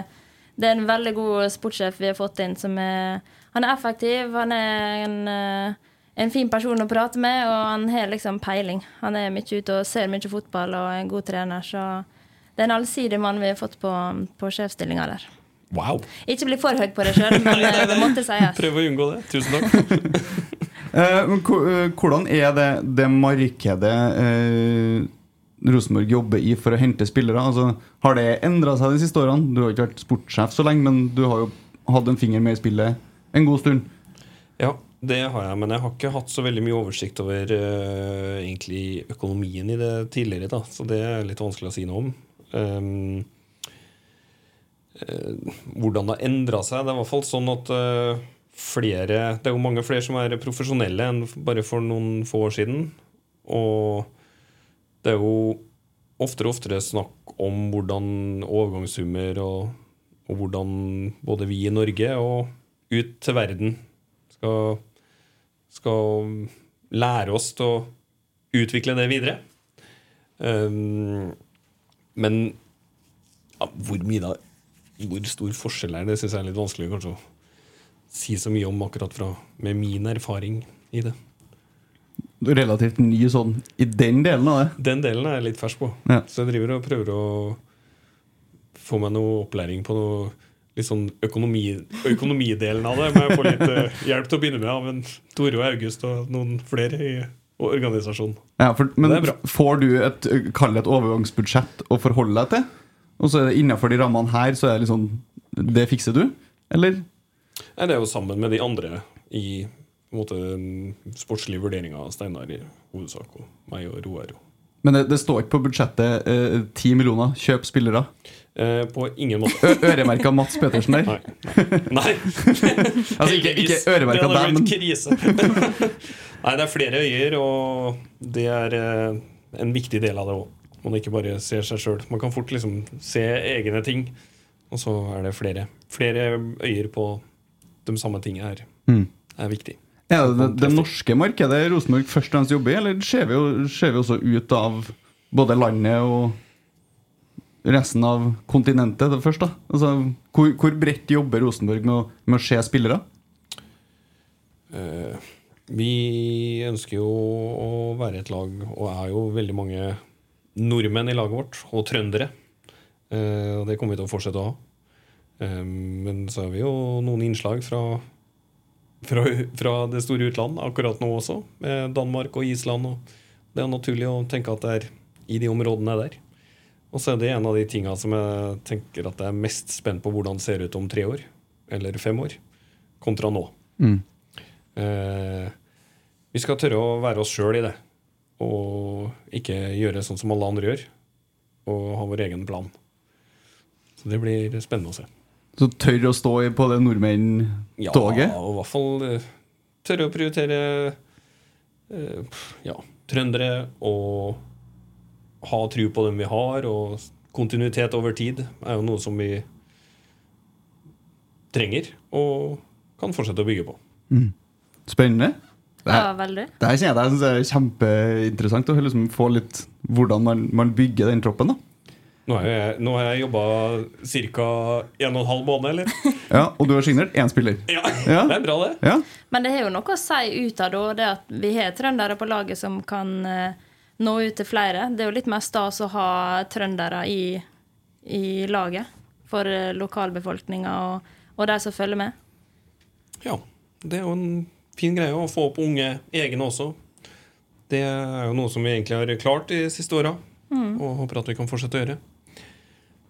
det er en veldig god sportssjef vi har fått inn. som er, Han er effektiv, han er en, eh, en fin person å prate med, og han har liksom peiling. Han er mye ute og ser mye fotball og er en god trener, så det er en allsidig mann vi har fått på, på sjefsstillinga der. Wow! Ikke bli for høy på det sjøl, men eh, det måtte sies. Prøv å unngå det. Tusen takk. Eh, eh, hvordan er det, det markedet eh, Rosenborg jobber i for å hente spillere? Altså, har det endra seg de siste årene? Du har ikke vært sportssjef så lenge, men du har jo hatt en finger med i spillet en god stund. Ja, det har jeg, men jeg har ikke hatt så veldig mye oversikt over uh, egentlig økonomien i det tidligere, da, så det er litt vanskelig å si noe om. Um, uh, hvordan det har endra seg. Det er i hvert fall sånn at uh, flere Det er jo mange flere som er profesjonelle enn bare for noen få år siden. Og det er jo oftere og oftere snakk om hvordan overgangssummer og, og hvordan både vi i Norge og ut til verden skal, skal lære oss til å utvikle det videre. Um, men ja, hvor mye da Hvor stor forskjell er det, syns jeg er litt vanskelig kanskje å si så mye om akkurat fra med min erfaring i det. Du er relativt ny sånn i den delen av det. Den delen er jeg litt fersk på. Ja. Så jeg driver og prøver å få meg noe opplæring på noe litt sånn økonomi, økonomidelen av det. Må jeg få litt eh, hjelp til å begynne med av en Tore og August og noen flere i organisasjonen. Ja, for, men får du et kall et overgangsbudsjett å forholde deg til? Og så er det innenfor de rammene her, så er det liksom Det fikser du? Eller? Nei, det er jo sammen med de andre i på en måte, sportslige vurderinger av Steinar i hovedsak, og meg og Roar. og- Men det, det står ikke på budsjettet eh, 10 millioner, kjøp spillere. Eh, på ingen måte. Øremerka Mats Petersen der. Nei. Nei. Altså ikke, ikke øremerka deg, men krise. Nei, det er flere øyer, og det er eh, en viktig del av det òg. Man ikke bare ser seg sjøl. Man kan fort liksom se egne ting, og så er det flere. Flere øyer på de samme tingene her Mm. er viktig. Er det det, det norske markedet Rosenborg først og fremst jobber i, eller ser vi, jo, ser vi også ut av både landet og resten av kontinentet først? da? Altså, hvor, hvor bredt jobber Rosenborg med å, med å se spillere? Uh, vi ønsker jo å være et lag, og er jo veldig mange nordmenn i laget vårt, og trøndere. Uh, og det kommer vi til å fortsette å ha. Uh, men så har vi jo noen innslag fra, fra, fra det store utland akkurat nå også, med Danmark og Island. Og det er naturlig å tenke at det er i de områdene der. Og så er det en av de tinga som jeg tenker at jeg er mest spent på hvordan det ser ut om tre år, eller fem år, kontra nå. Eh, vi skal tørre å være oss sjøl i det, og ikke gjøre sånn som alle andre gjør, og ha vår egen plan. Så det blir spennende å se. Så tør å stå på det nordmenn-toget? Ja, og i hvert fall eh, tørre å prioritere eh, ja, trøndere og ha tro på dem vi har, og kontinuitet over tid er jo noe som vi trenger og kan fortsette å bygge på. Spennende. Det Ja, her, veldig. det her kjenner jeg, jeg synes er kjempeinteressant å liksom få litt hvordan man, man bygger den troppen. da Nå har jeg, nå har jeg jobba ca. en og en halv måned, eller? Ja, Og du har signert én spiller. Ja, Ja. Det er bra, det. Ja, Men det har jo noe å si ut av det, at vi har trøndere på laget som kan eh, nå ut til flere. Det er jo litt mer stas å ha trøndere i, i laget for uh, lokalbefolkninga og, og de som følger med. Ja, det er jo en fin greie å få opp unge egne også. Det er jo noe som vi egentlig har klart de siste åra, og håper at vi kan fortsette å gjøre.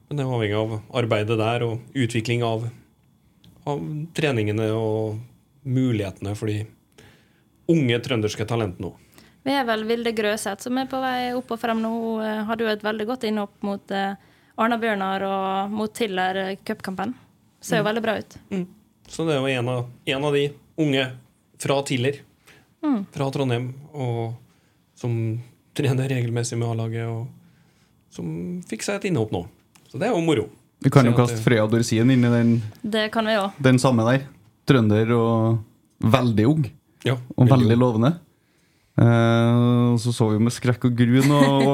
Men det er avhengig av arbeidet der og utvikling av, av treningene og mulighetene for de unge trønderske talentene òg. Vi er vel Vilde Grøseth som er på vei opp og frem nå. Hun hadde jo et veldig godt innhopp mot eh, Arna-Bjørnar og mot Tiller eh, cupkampen. Ser jo veldig bra ut. Mm. Så det er jo en av, en av de unge fra Tiller, Mm. fra Trondheim, og som trener regelmessig med A-laget, og som fikk seg et innhopp nå. Så det er jo moro. Vi kan jo kaste Freya Dorsin inn i den, Det kan vi også. den samme der. Trønder og veldig ung. Ja, Og veldig lovende. Eh, så så vi med skrekk og gru noen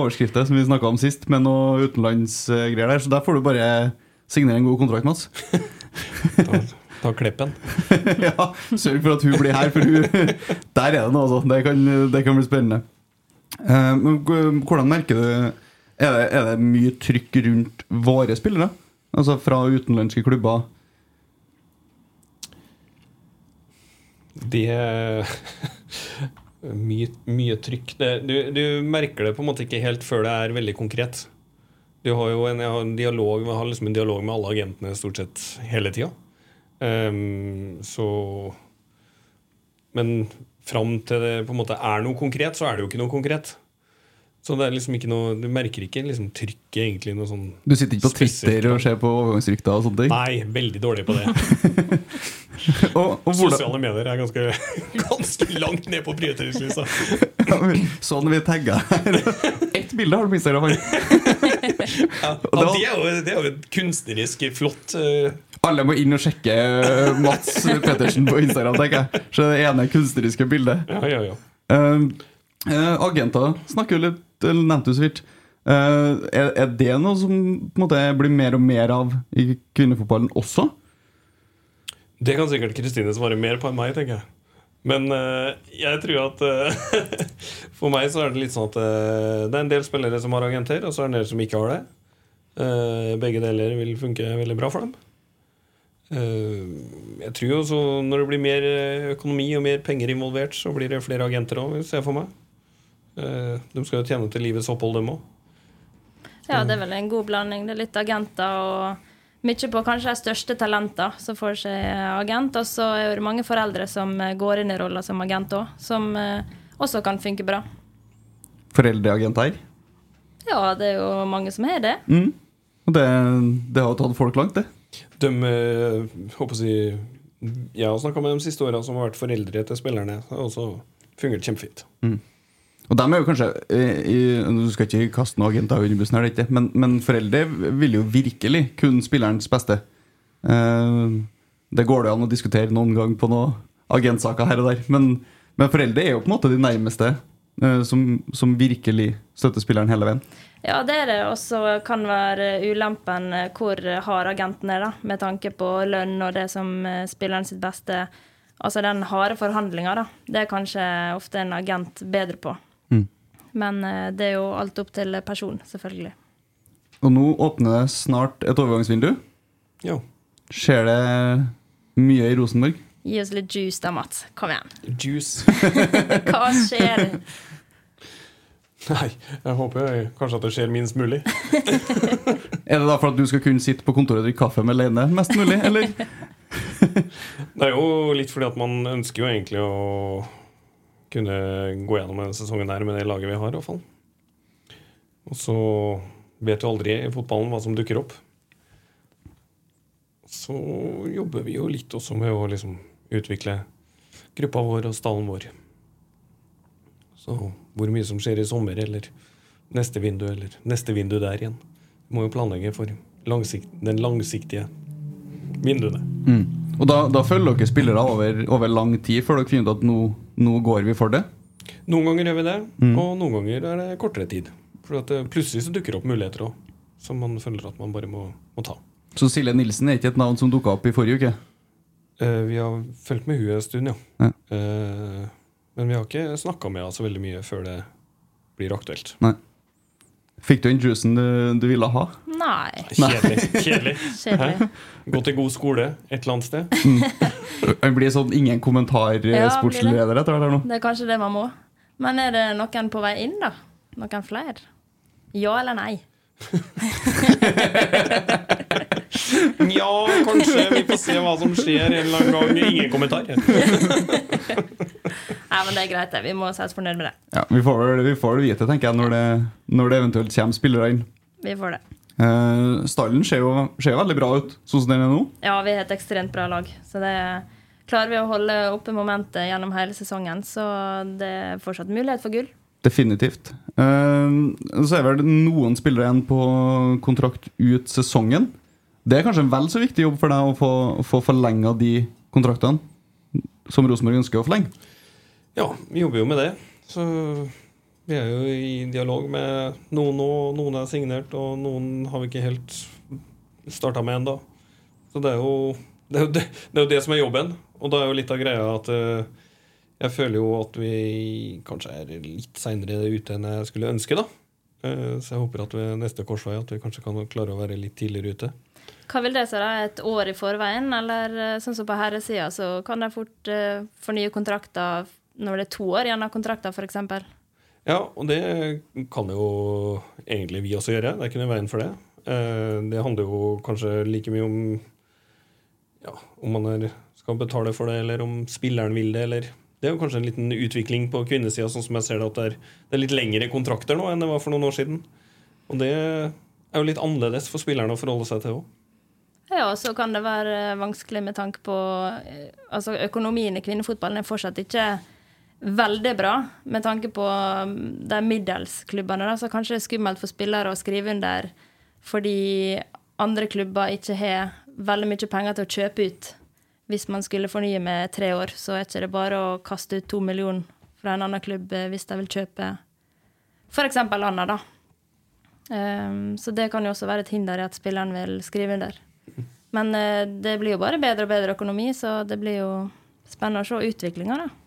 overskrifter som vi snakka om sist, med noe utenlandsgreier der. Så der får du bare signere en god kontrakt, Mats. Ta, ta kleppen. ja, Sørg for at hun blir her, for hun Der er det noe, altså. Det kan, det kan bli spennende. Eh, men hvordan merker du er det, er det mye trykk rundt våre spillere? Altså fra utenlandske klubber? Det mye, mye trykk. Det, du, du merker det på en måte ikke helt før det er veldig konkret. Du har jo en, har en dialog, har liksom en dialog med alle agentene stort sett hele tida. Um, så Men fram til det på en måte er noe konkret, så er det jo ikke noe konkret. Så det er liksom ikke noe Du merker ikke liksom trykket egentlig noe sånn Du sitter ikke på Twitter og ser på overgangsrykter og sånne ting? Nei, veldig dårlig på det. Og, og Sosiale medier er ganske, ganske langt ned på prioriteringslista. sånn vi tagga her. Ett bilde har du på Instagram. Har. Ja, det er jo, det er jo et kunstnerisk flott uh, Alle må inn og sjekke eh, Mats Pettersen på Instagram, tenker jeg. Så det ene kunstneriske bildet. Ja, ja, ja. Uh, agenter snakker jo litt eller Nevnte du så vidt. Eh, er, er det noe som måte blir mer og mer av i kvinnefotballen også? Det kan sikkert Kristine svare mer på enn meg, tenker jeg. Men eh, jeg tror at eh, For meg så er det litt sånn at eh, det er en del spillere som har agenter, og så er det en del som ikke har det. Uh, begge deler vil funke veldig bra for dem. Uh, jeg tror jo så når det blir mer økonomi og mer penger involvert, så blir det flere agenter òg, ser jeg for meg. Eh, de skal jo tjene til livets opphold, dem òg. Ja, det er vel en god blanding. Det er litt agenter og mye på kanskje de største talentene som får seg agent. Og så er det mange foreldre som eh, går inn i rolla som agent òg, som eh, også kan funke bra. Foreldreagenter? Ja, det er jo mange som har det. Mm. Og det, det har jo tatt folk langt, det. De eh, håper jeg, Jeg har snakka med de siste åra som har vært foreldre til spillerne. Det har også fungert kjempefint. Og dem er jo kanskje eh, Du skal ikke kaste noen agenter under bussen, her, er ikke, men, men foreldre vil jo virkelig kun spillerens beste. Eh, det går det an å diskutere noen gang på noen agentsaker her og der, men, men foreldre er jo på en måte de nærmeste eh, som, som virkelig støtter spilleren hele veien. Ja, det er det. Og så kan være ulempen eh, hvor hard agenten er, da, med tanke på lønn og det som eh, spilleren sitt beste Altså den harde forhandlinga, da. Det er kanskje ofte en agent bedre på. Men eh, det er jo alt opp til person, selvfølgelig. Og nå åpner det snart et overgangsvindu. Jo. Skjer det mye i Rosenborg? Gi oss litt juice da, Mats. Kom igjen. Juice. Hva skjer? Nei, jeg håper kanskje at det skjer minst mulig. Er det da for at du skal kunne sitte på kontoret og drikke kaffe med Leine mest mulig, eller? Det er jo litt fordi at man ønsker jo egentlig å kunne gå gjennom denne sesongen her med det laget vi har, i hvert fall. Og så vet du aldri i fotballen hva som dukker opp. Så jobber vi jo litt også med å liksom utvikle gruppa vår og stallen vår. Så hvor mye som skjer i sommer eller neste vindu eller neste vindu der igjen. Vi må jo planlegge for langsikt, den langsiktige vinduene. Mm. Og da, da følger dere spillere over, over lang tid før dere finner ut at nå, nå går vi for det? Noen ganger gjør vi det, og noen ganger er det kortere tid. For at det plutselig så dukker det opp muligheter òg, som man føler at man bare må, må ta. Så Silje Nilsen er ikke et navn som dukka opp i forrige uke? Uh, vi har fulgt med henne en stund, ja. Ja. Uh, men vi har ikke snakka med henne så veldig mye før det blir aktuelt. Nei. Fikk du den juicen du, du ville ha? Nei. Kjedelig. Kjedelig. Kjedelig. Gå til god skole et eller annet sted. Det blir sånn ingen kommentar-sportsleder blir etter hvert. Det er kanskje det man må. Men er det noen på vei inn, da? Noen flere? Ja eller nei? Nja, kanskje. Vi får se hva som skjer en eller annen gang. Ingen kommentar. Nei, men det er greit, det. Vi må si oss fornøyd med det. Ja, vi får vel vi får det vite, tenker jeg, når det, når det eventuelt kommer spillere inn. Vi får det. Uh, Stallen ser jo, ser jo veldig bra ut, sånn som den er nå. Ja, vi har et ekstremt bra lag. Så det klarer vi å holde oppe momentet gjennom hele sesongen. Så det er fortsatt mulighet for gull. Definitivt. Uh, så er vel noen spillere igjen på kontrakt ut sesongen. Det er kanskje en vel så viktig jobb for deg å få, få forlenga de kontraktene som Rosenborg ønsker å forlenge? Ja, vi jobber jo med det. Så vi er jo i dialog med noen nå. Noen er signert, og noen har vi ikke helt starta med ennå. Så det er, jo, det, er det, det er jo det som er jobben. Og da er jo litt av greia at uh, jeg føler jo at vi kanskje er litt seinere ute enn jeg skulle ønske, da. Uh, så jeg håper at ved neste korsvei at vi kanskje kan klare å være litt tidligere ute. Hva vil det si, da? Et år i forveien? Eller eh, sånn som på herresida, så kan de fort fornye kontrakter når det er to år igjen av kontrakter, f.eks.? Ja, og det kan jo egentlig vi også gjøre. Det er ikke noe veien for det. Uh, det handler jo kanskje like mye om ja, om man er, skal betale for det, eller om spilleren vil det, eller Det er jo kanskje en liten utvikling på kvinnesida, sånn som jeg ser det, at det er, det er litt lengre kontrakter nå enn det var for noen år siden. Og det er jo litt annerledes for spillerne å forholde seg til òg. Ja, og så kan det være vanskelig med tanke på eh, Altså, økonomien i kvinnefotballen er fortsatt ikke veldig bra med tanke på um, de middelsklubbene. Da, så kanskje det er skummelt for spillere å skrive under fordi andre klubber ikke har veldig mye penger til å kjøpe ut. Hvis man skulle fornye med tre år, så er det ikke bare å kaste ut to millioner fra en annen klubb eh, hvis de vil kjøpe f.eks. Anna, da. Um, så det kan jo også være et hinder i at spilleren vil skrive under. Men uh, det blir jo bare bedre og bedre økonomi, så det blir jo spennende å se utviklinga, da.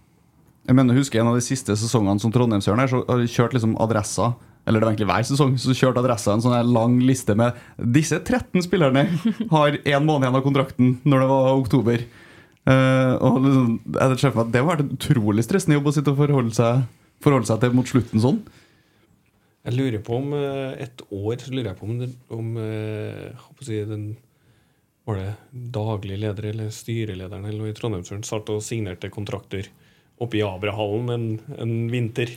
Jeg mener, husker En av de siste sesongene som Trondheimsjørn her, så har de kjørt liksom adressa eller det var egentlig hver sesong, så kjørte Adressa en sånn lang liste med disse 13 spillerne har én måned igjen av kontrakten når det var oktober. Uh, og liksom, jeg meg Det var en utrolig stressende jobb å sitte og forholde seg, forholde seg til mot slutten sånn. Jeg lurer på om uh, et år så lurer jeg på om, om uh, si, den Var det daglig leder eller styrelederen eller i Trondheimsjøen satt og signerte kontrakter oppe i Abrahallen en, en vinter.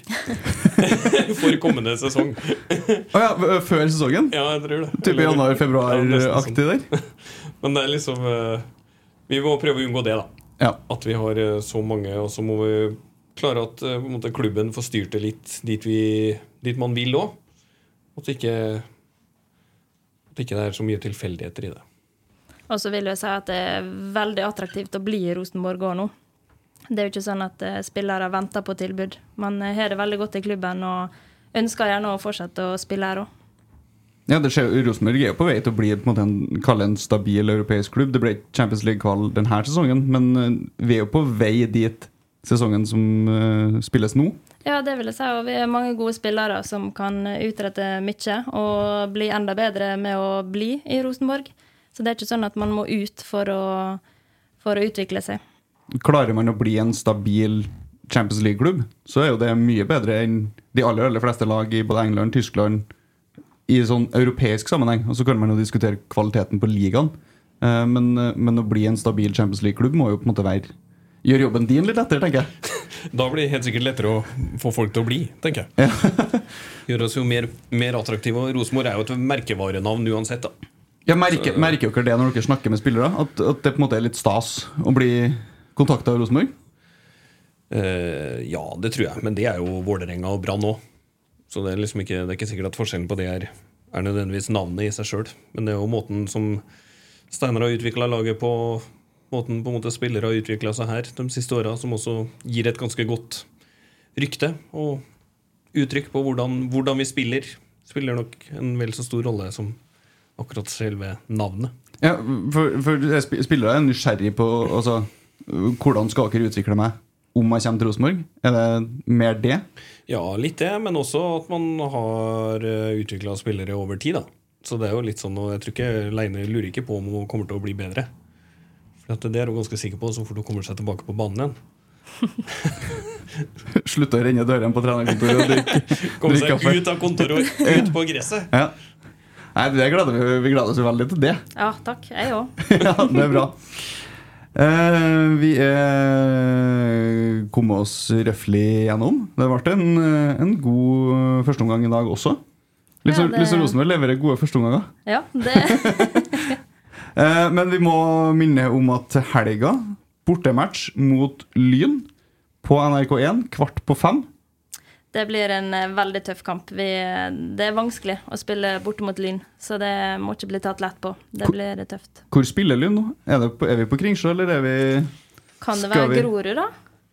For kommende sesong. Å oh ja, før sesongen? Ja, jeg tror det. Type januar-februar-aktig der? Men det er liksom eh, Vi må prøve å unngå det, da. Ja. At vi har eh, så mange, og så må vi klare at eh, måte, klubben får styrt det litt dit, vi, dit man vil òg. At det ikke at det ikke er så mye tilfeldigheter i det. Og så vil jeg si at det er veldig attraktivt å bli i Rosenborg òg nå. Det er jo ikke sånn at uh, spillere venter på tilbud. Man uh, har det veldig godt i klubben og ønsker gjerne å fortsette å spille her òg. Ja, det skjer, Rosenborg er jo på vei til å bli på en, en, en stabil europeisk klubb. Det ble Champions League-kval denne sesongen, men uh, vi er jo på vei dit sesongen som spilles nå. Ja, det vil jeg si. Og vi er mange gode spillere som kan utrette mye og bli enda bedre med å bli i Rosenborg. Så det er ikke sånn at man må ut for å, for å utvikle seg klarer man å bli en stabil Champions League-klubb, så er jo det mye bedre enn de aller, aller fleste lag i både England, Tyskland i sånn europeisk sammenheng. Og så kan man jo diskutere kvaliteten på ligaen. Eh, men, eh, men, å bli en stabil Champions League-klubb må jo på en måte være gjøre jobben din litt lettere, tenker jeg. Da blir det helt sikkert lettere å få folk til å bli, tenker jeg. Ja. Gjør oss jo mer, mer attraktive. Og Rosenborg er jo et merkevarenavn uansett, da. Ja, merker, merker dere det når dere snakker med spillere? At, at det på en måte er litt stas å bli kontakta Rosenborg? Uh, ja, det tror jeg. Men det er jo Vålerenga og Brann òg. Så det er liksom ikke, det er ikke sikkert at forskjellen på det er, er nødvendigvis navnet i seg sjøl. Men det er jo måten som Steinar har utvikla laget på, måten på en måte spillere har utvikla seg her de siste åra, som også gir et ganske godt rykte og uttrykk på hvordan, hvordan vi spiller. Spiller nok en vel så stor rolle som akkurat selve navnet. Ja, for, for spillere er nysgjerrig på altså hvordan skal dere utvikle meg om jeg kommer til Rosenborg? Er det mer det? Ja, litt det, men også at man har eh, utvikla spillere over tid. da. Så det er jo litt sånn, og jeg tror ikke Leine lurer ikke på om hun kommer til å bli bedre. For Det er hun ganske sikker på så fort hun kommer seg tilbake på banen igjen. Slutte å renne dørene på trenerkontoret og drikke Komme seg ut av kontoret og ut på gresset. Ja. Nei, det gleder vi, vi gleder oss veldig til det. Ja, takk. Jeg òg. ja, det er bra. Eh, vi er kommet oss røftlig gjennom. Det ble en, en god førsteomgang i dag også. Lise, Ja, det- Rosenborg leverer gode førsteomganger. Ja, det Eh, men vi må minne om at helga, bortematch mot Lyn på NRK1 kvart på fem. Det blir en eh, veldig tøff kamp. Vi, det er vanskelig å spille borte mot Lyn, så det må ikke bli tatt lett på. Det blir tøft. Hvor spiller Lyn nå? Er, det på, er vi på Kringsjå, eller er vi Kan det være vi- Grorud, da?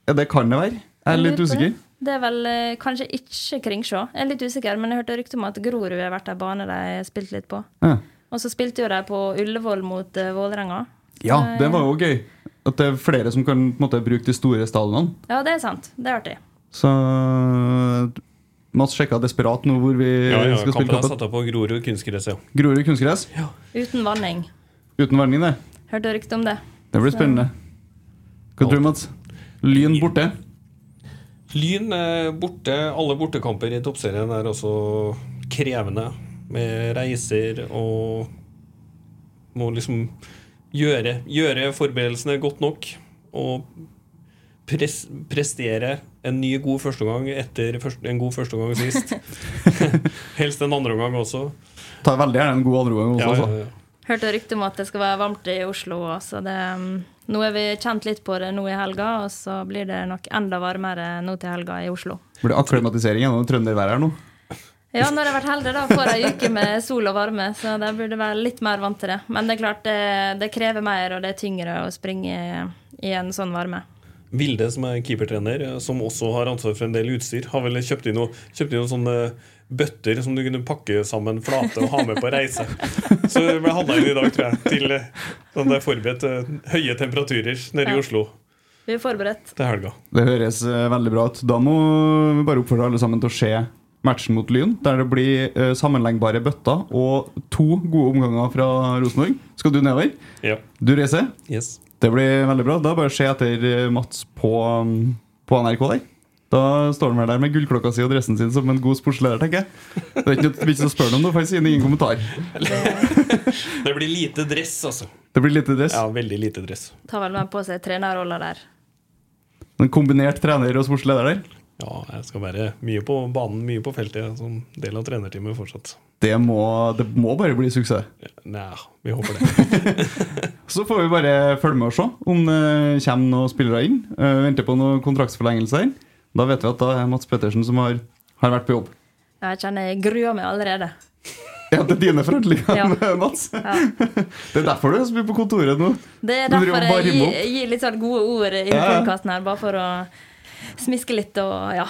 Ja, det kan det være. Jeg er litt usikker. det. Det er vel eh, kanskje ikke Kringsjå. Jeg er litt usikker, men jeg hørte rykte om at Grorud har vært en bane de har spilt litt på. Ja. Og så spilte jo de på Ullevål mot uh, Vålerenga. ja, det var jo gøy. At det er flere som kan måte, bruke de store stadionene. Ja, det er sant. Det er artig. Så Mats sjekka desperat nå hvor vi Ja, ja, skal kampen spille er kampen. satt opp på Grorud kunstgress, ja. Grorud kunstgress. Uten vanning. Uten vanning, det. Hørte rykte om det. Det blir Så- spennende. Hva tror du, Mats? Lyn borte? Lyn er borte. Alle bortekamper i toppserien er også krevende. Med reiser og Må liksom gjøre, gjøre forberedelsene godt nok. Og pres, prestere en ny god førsteomgang etter første, en god førsteomgang sist. Helst en andre omgang også. Tar veldig gjerne en god andreomgang også. Ja, altså. ja, ja. Hørte rykte om at det skal være varmt i Oslo òg, så det um, Nå er vi kjent litt på det nå i helga, og så blir det nok enda varmere nå til helga i Oslo. Blir det akklimatisering gjennom trønderværet her nå? Ja, når jeg har vært heldig, da får jeg ei uke med sol og varme, så da burde jeg være litt mer vant til det. Men det er klart, det, det krever mer, og det er tyngre å springe i, i en sånn varme. Vilde, som er keepertrener, eh, som også har ansvar for en del utstyr, har vel kjøpt inn, noe, kjøpt inn noen sånne bøtter som du kunne pakke sammen flate og ha med på reise. Så vi handla inn i dag, tror jeg, til eh, sånn det er forberedt eh, høye temperaturer nede Ja. i Oslo Vi er forberedt. til helga. Det høres veldig bra ut. Da må vi bare oppfordre alle sammen til å se matchen mot Lyn, der det blir sammenlengbare bøtter og to gode omganger fra Rosenborg. Skal du nedover? Ja. Du reiser? Yes. Det blir veldig bra. Da bare se etter eh, Mats på, um, på NRK der. Da står han vel der med gullklokka si og dressen sin som en god sportsleder, tenker jeg. Det er ikke noe vits å spørre om det, for jeg sier ingen kommentar. Det blir lite dress, altså. Det blir lite dress. Ja, veldig lite dress. Tar vel med på seg trenerrolla der. En kombinert trener og sportsleder der. Ja, jeg skal være mye på banen, mye på feltet som del av trenerteamet fortsatt. Det må, det må bare bli suksess. Nei, vi håper det. Så får vi bare følge med og se om det kommer noen spillere inn. Uh, venter på noen kontraktsforlengelser. Da vet vi at det er Mats Pettersen som har, har vært på jobb. Ja, Jeg kjenner jeg gruer meg allerede. Ja, det er dine forhandlinger, Ja. Mats. Ja. Det er derfor du er så mye på kontoret nå. Det er derfor jeg gir, gir litt sånn gode ord i Ja. podkasten her, bare for å smiske litt og ja.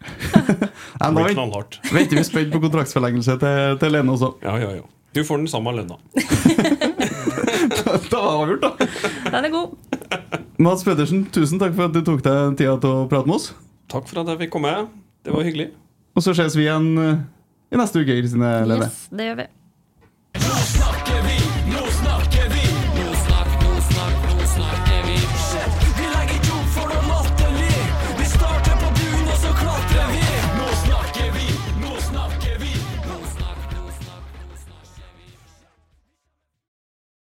Nei, Det blir vent- knallhardt. venter vi spent på kontraktsforlengelse til, til Lene også. Ja, ja, ja. Du får den samme lønna. Da var det avgjort, da. Den er god. Mats Pettersen, tusen takk for at du tok deg tida til å prate med oss. Takk for at jeg fikk komme. Det var hyggelig. Og så ses vi igjen eh, i neste uke, Kristine Lene. Yes, det gjør vi.